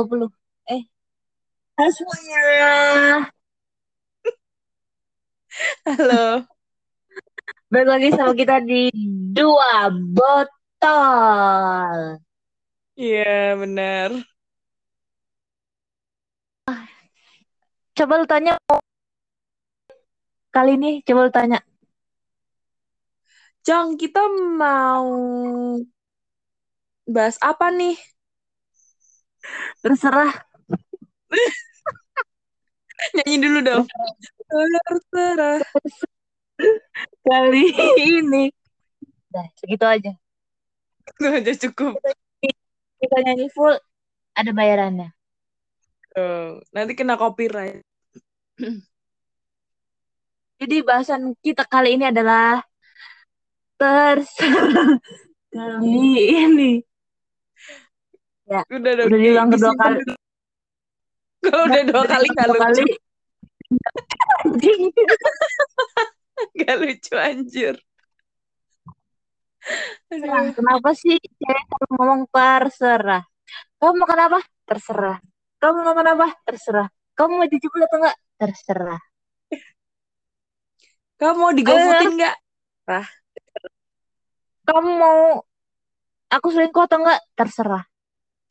20. Eh. Halo semuanya. Halo. Balik lagi sama kita di dua botol. Iya, benar. Coba lu tanya kali ini coba lu tanya. Jang, kita mau bahas apa nih? Terserah. Nyanyi dulu dong. Terserah. Kali ini. Dah, segitu aja. Itu aja cukup. Kita nyanyi full ada bayarannya. Oh, nanti kena copyright. Jadi bahasan kita kali ini adalah terserah kali ini. Ya, Udah dong. udah diulang di- kedua kali. Kalau udah dua kali nggak lucu. Nggak lucu anjir. Terserah. Aduh. Kenapa sih cewek selalu ngomong terserah? Kamu mau kenapa? Terserah. Kamu mau kenapa? Terserah. Kamu mau dijemput atau enggak? Terserah. Kamu mau digofotin nggak? Kamu mau aku selingkuh atau enggak? Terserah.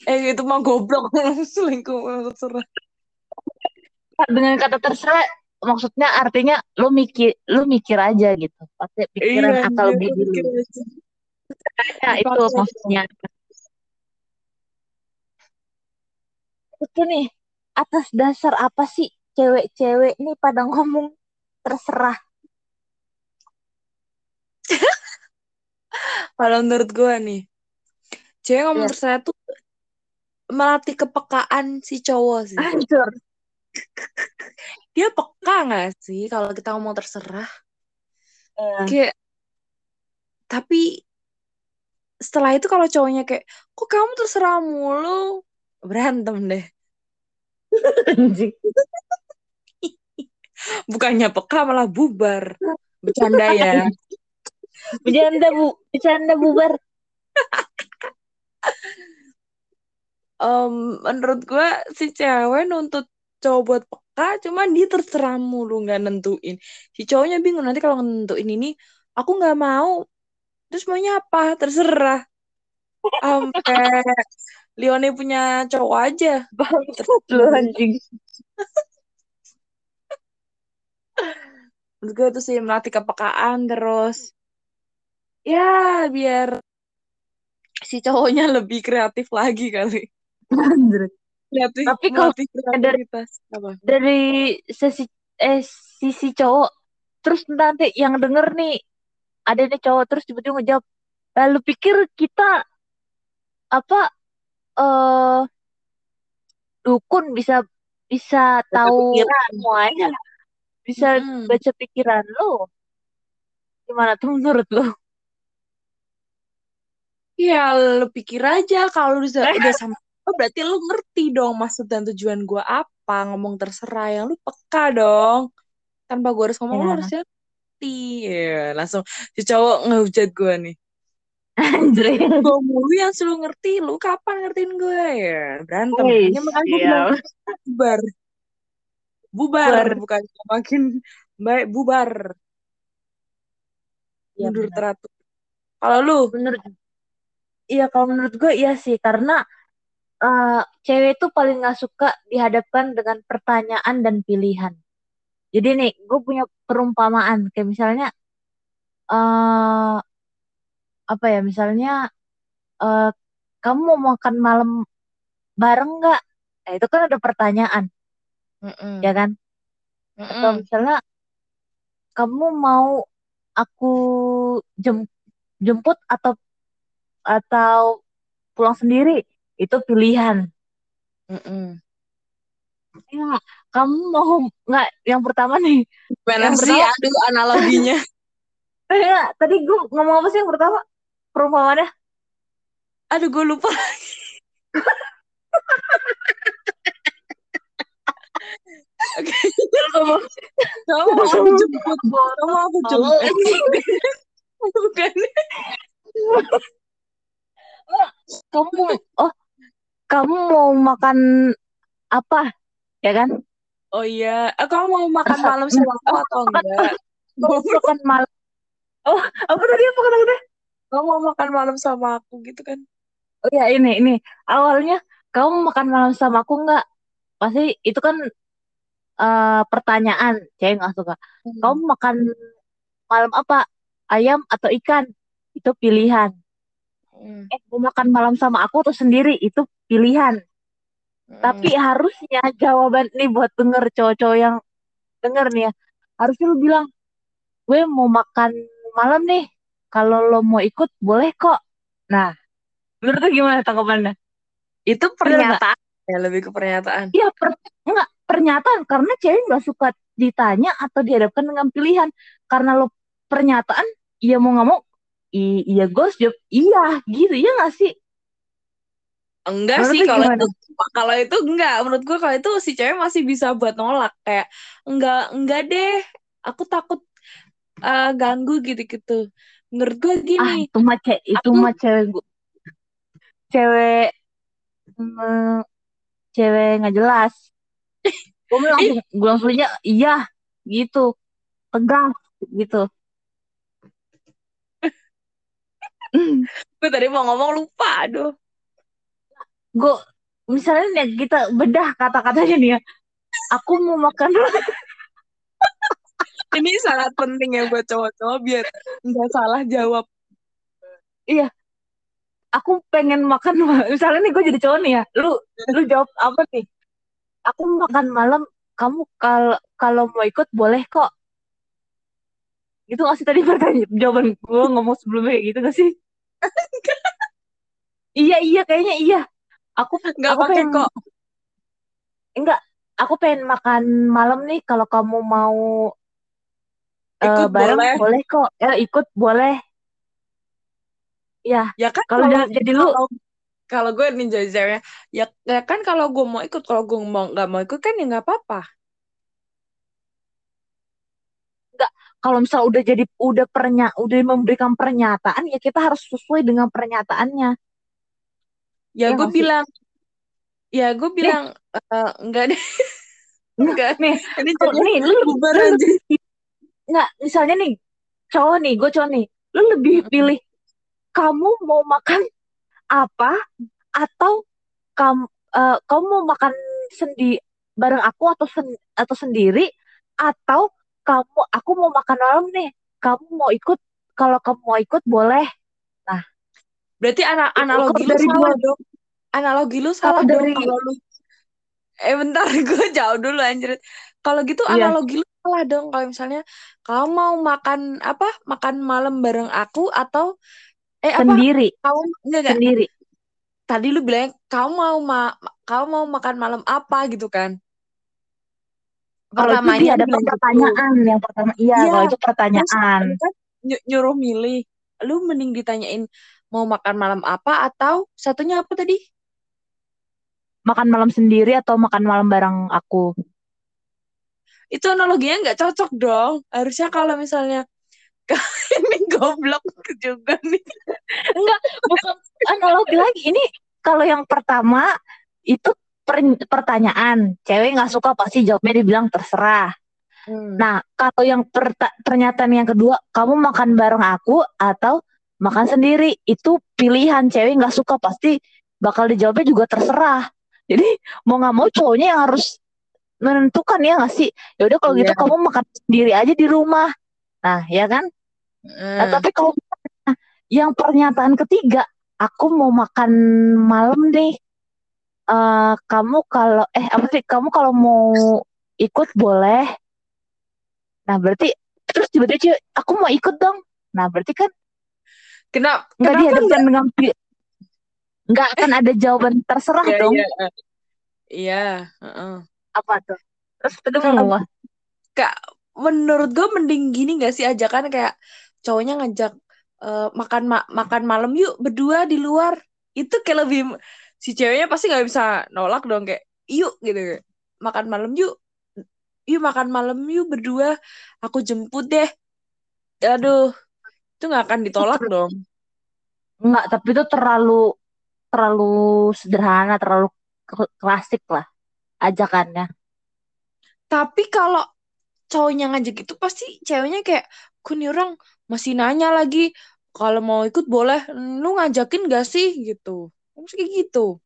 Eh, itu mah goblok. Selingkuh terserah. Dengan kata terserah maksudnya artinya lu mikir lu mikir aja gitu. Pakai pikiran Iya, akal anjir, budi lu. Ya, itu maksudnya. Itu nih, atas dasar apa sih cewek-cewek nih pada ngomong terserah? Kalau menurut gue nih, cewek ngomong Iya. terserah tuh melatih kepekaan si cowok sih. Hancur. Dia peka nggak sih kalau kita ngomong terserah? Eh, Kayak, tapi setelah itu kalau cowoknya kayak, kok kamu terserah mulu? Berantem deh. Bukannya peka malah bubar. Bercanda ya. Bercanda bu, bercanda bubar. Em, menurut gue si cewek nuntut cowok buat peka, cuman dia terserah mulu nggak nentuin. Si cowoknya bingung nanti kalau nentuin ini, aku nggak mau. Terus maunya apa? Terserah. Sampai Leone punya cowok aja. Bangsat lu anjing. Menurut gue itu sih melatih kepekaan terus. Ya, biar si cowoknya lebih kreatif lagi kali. Kreatif, Tapi kalau dari. Apa? dari sisi eh sisi cowok terus nanti yang denger nih ada nih cowok terus tiba-tiba ngejawab lalu pikir kita apa eh dukun bisa bisa tahu pikiran. semuanya bisa Mm-mm. baca pikiran lo gimana tuh menurut lo Ya, lu pikir aja kalau udah, udah sama gue, berarti lu ngerti dong maksud dan tujuan gue apa. Ngomong terserah, yang lu peka dong. Tanpa gue harus ngomong, lu Ya. harusnya ngerti. Ya, langsung si cowok ngehujat gue nih. anjir Gue mulu yang selalu ngerti, lu kapan ngertiin gue? Ya, berantem. Hanya makanya gue bilang, siap. bubar. Bubar, Bubar. bukan makin baik, bubar. Iya, Mundur teratur. Kalau lu, menurut iya kalau menurut gue iya sih karena eh, cewek itu paling nggak suka dihadapkan dengan pertanyaan dan pilihan. Jadi nih gue punya perumpamaan. Kayak misalnya eh apa ya misalnya eh kamu mau makan malam bareng nggak? Nah, itu kan ada pertanyaan. Mm-mm. ya kan? Atau Mm-mm. misalnya kamu mau aku jem- jemput atau atau pulang sendiri itu pilihan Mm-mm. ya kamu mau nggak yang pertama nih Gimana yang sih? pertama Aduh, analoginya. enggak, tadi gue ngomong apa sih yang pertama perumpamaannya Aduh, gue lupa. Oke, kamu kamu aku jemput. Kamu mau aku jemput. Bukan. kamu oh kamu mau makan apa? Ya kan? Oh iya, eh, kamu mau makan malam sama aku atau enggak? Kamu makan malam. Oh apa tadi? Apa kata kata? Kamu mau makan malam sama aku gitu kan? oh ya ini ini. Awalnya kamu makan malam sama aku nggak pasti itu kan eh, pertanyaan. Cewek nggak suka. Hmm. kamu makan malam apa? Ayam atau ikan? Itu pilihan Hmm. eh mau makan malam sama aku atau sendiri itu pilihan Hmm. tapi harusnya jawaban nih buat denger cowok-cowok yang denger nih ya harusnya lu bilang gue mau makan malam nih kalau lo mau ikut boleh kok nah menurut lu gimana tanggapannya itu pernyataan ya lebih ke pernyataan. Iya, per, enggak pernyataan karena cewek nggak suka ditanya atau dihadapkan dengan pilihan. Karena lo pernyataan, iya mau nggak mau, i- iya ghost job, iya gitu, ya nggak sih? Enggak Menurut sih kalau itu kalau itu enggak. Menurut gue kalau itu si cewek masih bisa buat nolak. Kayak enggak enggak deh. Aku takut eh, ganggu gitu-gitu. Menurut gue Ah, gini itu mah ce- itu mah cewek gu- cewek mm, cewek nggak jelas. Gue langsung gue langsung aja iya gitu, tegas gitu. Gue tadi mau ngomong lupa aduh. Gue misalnya nih kita bedah kata-katanya nih ya. Aku mau makan ini sangat penting ya buat cowok-cowok biar nggak salah jawab. Iya, aku pengen makan misalnya nih gue jadi cowok nih ya. Lu lu jawab apa nih aku makan malam kamu kalau kalau mau ikut boleh kok. Gitu gak sih tadi pertanyaan jawaban gue ngomong sebelumnya kayak gitu gak sih iya iya kayaknya iya. Aku nggak aku pakai pengen kok. Enggak aku pengen makan malam nih. Kalau kamu mau eh, ikut bareng boleh. boleh kok. Ya ikut boleh. Ya ya kan kalau jadi lu kalau gue ceweknya ya, ya kan kalau gue mau ikut kalau gue mau nggak mau ikut kan ya nggak apa-apa kalau misal udah jadi udah pernya udah memberikan pernyataan ya kita harus sesuai dengan pernyataannya. Ya ya gue bilang ya gue nih. bilang "Eh, enggak deh. Nah, enggak nih ini jadi nih lu bubar lu aja. lebih nggak misalnya nih cowok nih gue cowok nih lu lebih pilih kamu mau makan apa atau kamu eh, kamu mau makan sendi bareng aku atau sen atau sendiri atau kamu aku mau makan malam nih. Kamu mau ikut kalau kamu mau ikut boleh. Nah. Berarti ana- analogi lu dari salah dua dong. Analogi lu salah dong dari kalau lu eh bentar gue jauh dulu anjir. Kalau gitu iya. analogi lu salah dong. Kalau misalnya kamu mau makan apa makan malam bareng aku atau eh apa? Sendiri. Kamu enggak enggak. Sendiri. Tadi lu bilang kamu mau ma kamu mau makan malam apa? gitu kan itu dia lu ada gitu. pertanyaan yang pertama iya iya kalau itu terus pertanyaan. kan ny- nyuruh milih. Lu mending ditanyain mau makan malam apa atau satunya apa tadi? Makan malam sendiri atau makan malam bareng aku? Itu analoginya nggak cocok dong. Harusnya kalau misalnya ini goblok juga nih. Enggak bukan analogi lagi. Ini kalau yang pertama itu per- pertanyaan cewek nggak suka pasti jawabnya dibilang terserah Hmm. nah kalau yang pernyataan yang kedua kamu makan bareng aku atau makan sendiri itu pilihan cewek nggak suka pasti bakal dijawabnya juga terserah jadi mau nggak mau cowoknya yang harus menentukan ya nggak sih ya udah kalau gitu Iya. kamu makan sendiri aja di rumah nah ya kan Nah, Hmm. tapi kalau yang pernyataan ketiga, aku mau makan malam deh. Eh, kamu kalau eh apa sih? Kamu kalau mau ikut boleh. Nah, berarti terus tiba-tiba aku mau ikut dong. Nah, berarti kan Kenapa nggak kenapa dihadapkan nggak dengan nggak akan ada jawaban terserah Iya dong. iya iya heeh. Apa tuh? Terus ngomong apa? kak menurut gue mending gini gak sih ajakan kayak cowoknya ngajak eh, makan ma- makan malam yuk berdua di luar itu kayak lebih si ceweknya pasti nggak bisa nolak dong kayak yuk gitu. Makan malam yuk. Yuk makan malam yuk berdua. Aku jemput deh. Aduh itu nggak akan ditolak dong. Nggak, tapi itu terlalu terlalu sederhana, terlalu klasik lah ajakannya. Tapi kalau cowoknya ngajak itu pasti ceweknya kayak, ku nih orang masih nanya lagi, kalau mau ikut boleh, lu ngajakin gak sih? Gitu. Kayak gitu.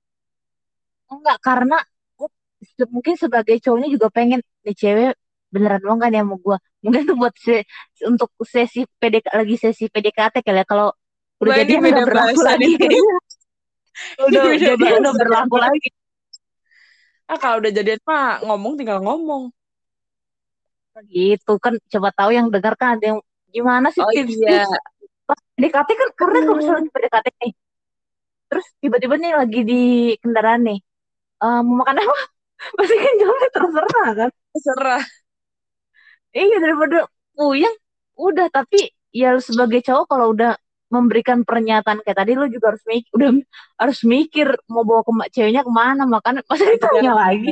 Enggak, karena mungkin sebagai cowoknya juga pengen nih cewek beneran mau kan ya mau gue mungkin tuh buat se untuk sesi PDK lagi sesi PDKT kali ya kalau udah jadi udah berlaku lagi. udah jadi udah berlaku lagi. Ah kalau udah jadi mah ngomong tinggal ngomong. Gitu kan coba tahu yang dengar kan ada yang gimana sih oh, tips iya. pas PDKT kan karena kalau misalnya PDKT nih terus tiba-tiba nih lagi di kendaraan nih. Uh, mau makan apa? Pasti kan jawabnya terserah kan? Terserah. Iya daripada puyeng udah. Tapi ya sebagai cowok kalau udah memberikan pernyataan kayak tadi lo juga harus mikir udah harus mikir mau bawa ke ceweknya ke mana. Makanya masa ditanya lagi?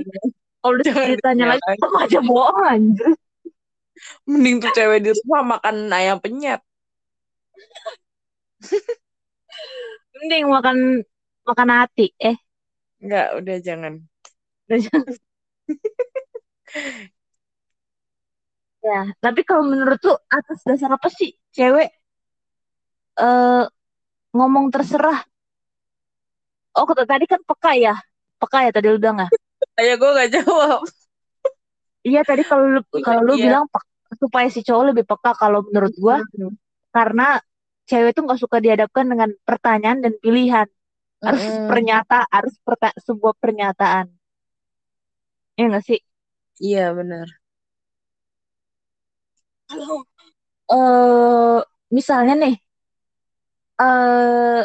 Kalau udah ditanya lagi sama aja bohong anjir? Mending tuh cewek di rumah makan ayam penyet mending makan makan hati eh Enggak, udah jangan. Udah jangan. ya, tapi kalau menurut tuh atas dasar apa sih cewek uh, ngomong terserah? Oh, kata tadi kan peka ya. Peka ya tadi lu bilang nggak? Ayo gue gak jawab. Iya tadi kalau lu kalau lu iya. bilang supaya si cowok lebih peka kalau menurut gua hmm. karena cewek tuh nggak suka dihadapkan dengan pertanyaan dan pilihan. Harus mm. pernyataan harus perta sebuah pernyataan. Ya nggak sih? Iya benar. Kalau uh, misalnya nih uh,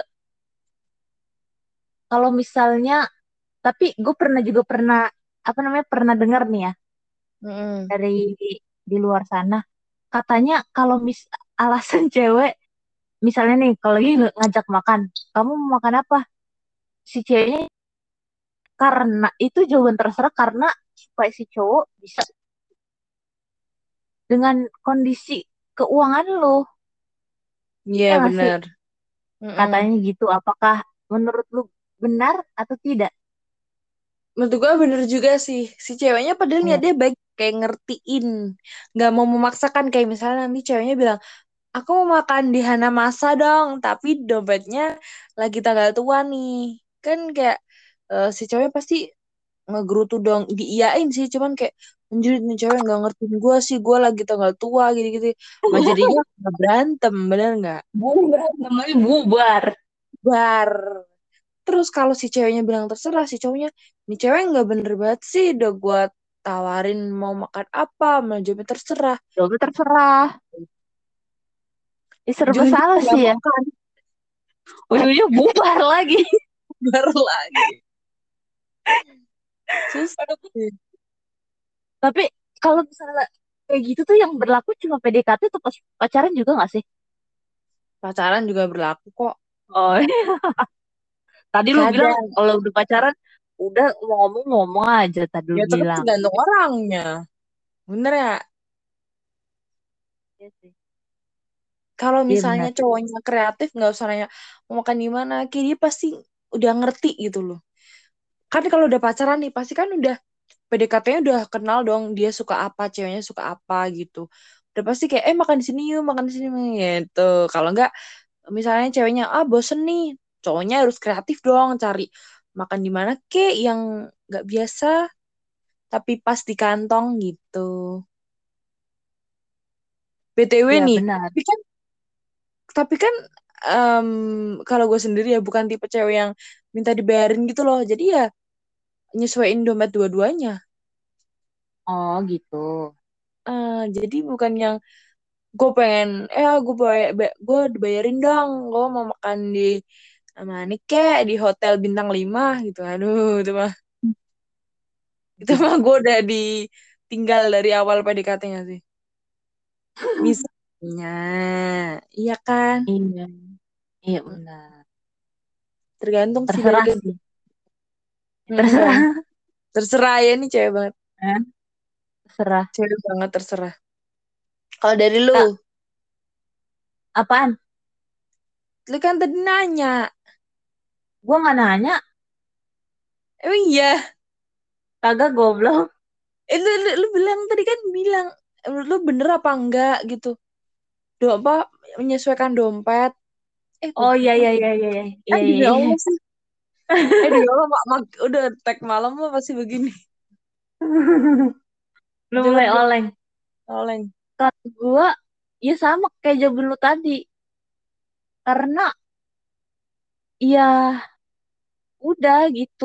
kalau misalnya tapi gue pernah juga pernah apa namanya pernah dengar nih ya mm. dari di luar sana. Katanya kalau mis alasan cewek misalnya nih kalau lagi ngajak makan kamu mau makan apa si ceweknya karena itu jawaban terserah karena supaya si cowok bisa dengan kondisi keuangan lo. Iya yeah, benar. Katanya gitu. Apakah menurut lu benar atau tidak? Menurut gue bener juga sih. Si ceweknya padahal hmm. dia baik kayak ngertiin. Gak mau memaksakan kayak misalnya nanti ceweknya bilang, aku mau makan di Hana Masa dong, tapi dompetnya lagi tanggal tua nih. Kan kayak uh, si cewek pasti ngegerutu dong diiyain sih cuman kayak anjir nih cewek nggak ngertiin gue sih gue lagi tanggal tua gitu gitu nah jadinya berantem bener nggak? Berantem aja bubar. Bar terus kalau si ceweknya bilang terserah si cowoknya nih cewek nggak bener banget sih udah gue tawarin mau makan apa mau jawabnya terserah. Jawabnya terserah Ih, serba salah sih ya ujungnya bubar lagi baru lagi Terus, tapi kalau misalnya kayak gitu tuh yang berlaku cuma PDKT tuh pas pacaran juga gak sih? Pacaran juga berlaku kok. Oh iya. Tadi lu bilang kalau udah pacaran udah mau ngomong ngomong aja tadi lu ya, bilang. Ya tergantung orangnya. Bener ya? Iya sih. Kalau iya, misalnya ya, cowoknya kreatif nggak usah nanya mau makan di mana, dia pasti udah ngerti gitu loh. Kan kalau udah pacaran nih pasti kan udah PDKT-nya udah kenal dong dia suka apa ceweknya suka apa gitu. Udah pasti kayak eh makan di sini yuk makan di sini. Gitu. Kalau enggak misalnya ceweknya ah bosen nih. Cowoknya harus kreatif dong cari makan di mana kek yang nggak biasa tapi pas di kantong gitu. Btw ya, nih benar. tapi kan tapi kan um, kalau gue sendiri ya bukan tipe cewek yang minta dibayarin gitu loh. Jadi ya nyesuaiin dompet dua-duanya. Oh gitu. Uh, jadi bukan yang gue pengen eh gue bayar gue dibayarin dong. Gue mau makan di mana kek di hotel bintang lima gitu. Aduh itu mah. Itu mah gue udah ditinggal dari awal PDKT-nya sih misalnya iya kan iya Iya benar. Tergantung terserah sih. sih. Terserah. terserah ya nih cewek banget. Eh? Terserah. Cewek banget terserah. Kalau dari lu? Nah. Apaan? Lu kan tadi nanya. Gua nggak nanya. Emang iya. Kagak goblok. Eh, lu, lu, lu bilang tadi kan bilang lu bener apa enggak gitu. Do apa menyesuaikan dompet. Eh, Oh iya iya iya iya iya Eh, iya iya. Allah sih. Eh, Allah, mak, mak, udah tag malam mah pasti begini. Lu mulai oleng. oleng. Kalau gua ya sama kayak jawaban lu tadi. Karena ya udah gitu.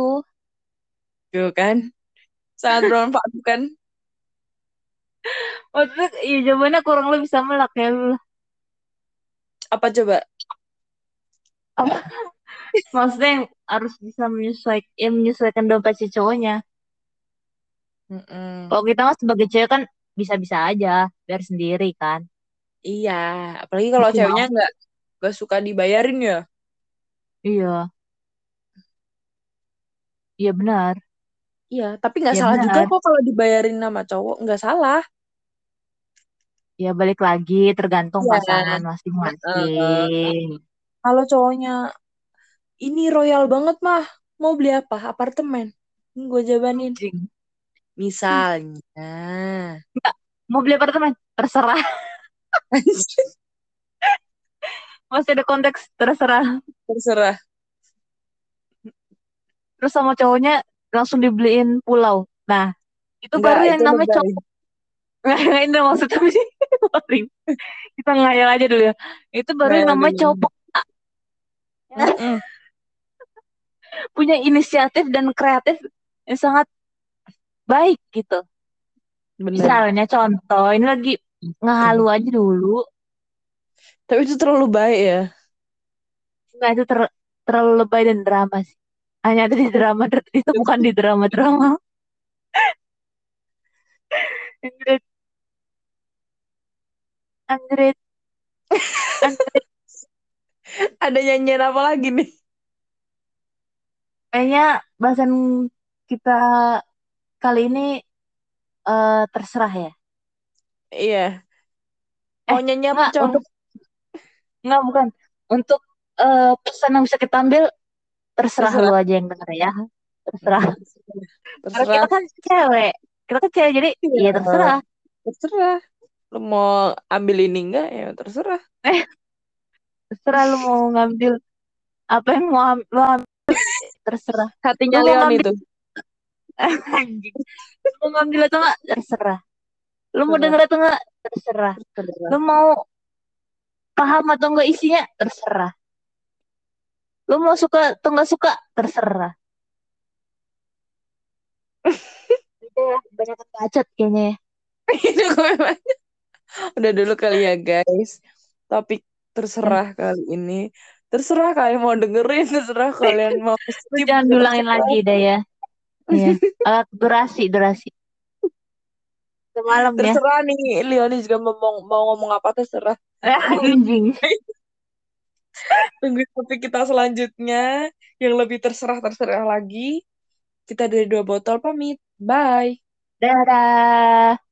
Tuh kan. Sangat bermanfaat Maksudnya ya jawabannya kurang lebih sama lah kayak lu. Apa coba? Apa? Maksudnya yang harus bisa menyesuaikan, ya menyesuaikan dompet si cowoknya. Mm-mm. Kalau kita mah sebagai cewek kan bisa-bisa aja, biar sendiri kan. Iya, apalagi kalau Masih ceweknya nggak nggak suka dibayarin ya. Iya, iya benar. Iya, tapi nggak Iya salah juga benar. kok kalau dibayarin sama cowok, nggak salah. Ya balik lagi tergantung Iya. pasangan masing-masing. Kalau cowoknya ini royal banget mah, mau beli apa? Apartemen. Gue jabanin. Anjing. Misalnya. Enggak, mau beli apartemen? Terserah. Masih ada konteks terserah. Terserah. Terus sama cowoknya langsung dibeliin pulau. Nah, itu Enggak, baru yang itu namanya cowok. Nggak, ini maksudnya sih. Sorry. Kita ngayal aja dulu ya. Itu baru yang namanya cowok punya inisiatif dan kreatif yang sangat baik gitu. Bener. Misalnya contoh, ini lagi ngehalu aja dulu. Tapi itu terlalu baik ya. Enggak itu ter- terlalu lebay dan drama sih. Hanya ada di drama, itu bukan di drama-drama. Anjrit, anjrit, anjrit. Ada nyanyian apa lagi nih? Kayaknya bahasan kita kali ini eh, terserah ya. Iya. Eh, Mau nyanyi apa, Cong? untuk enggak bukan. Untuk eh, pesan yang bisa kita ambil terserah Terserah. lu aja yang denger ya. Terserah. Karena Terserah. kita kan cewek. Kita kan cewek jadi Iya. ya terserah. Terserah. Lu mau ambil ini enggak ya terserah. Eh, terserah lu mau ngambil apa yang mau am- lu ambil terserah. Hatinya Lu Leon ngambil itu. Lu mau ngambil atau enggak terserah. Lu mau denger atau enggak terserah. Terserah. Lu mau paham atau enggak isinya terserah. Lu mau suka atau enggak suka terserah. Udah ya, banyak bacot kayaknya ya. Udah dulu kali ya guys. Topik terserah kali ini. Terserah kalian mau dengerin, terserah kalian mau skip. jangan diulangin terserah. lagi deh ya. Iya. Eh, durasi, durasi. Semalam ya. Terserah nih, Leoni juga mau, mau ngomong apa terserah. Anjing. Tunggu topik kita selanjutnya yang lebih terserah-terserah lagi. Kita dari dua botol pamit. Bye. Dadah.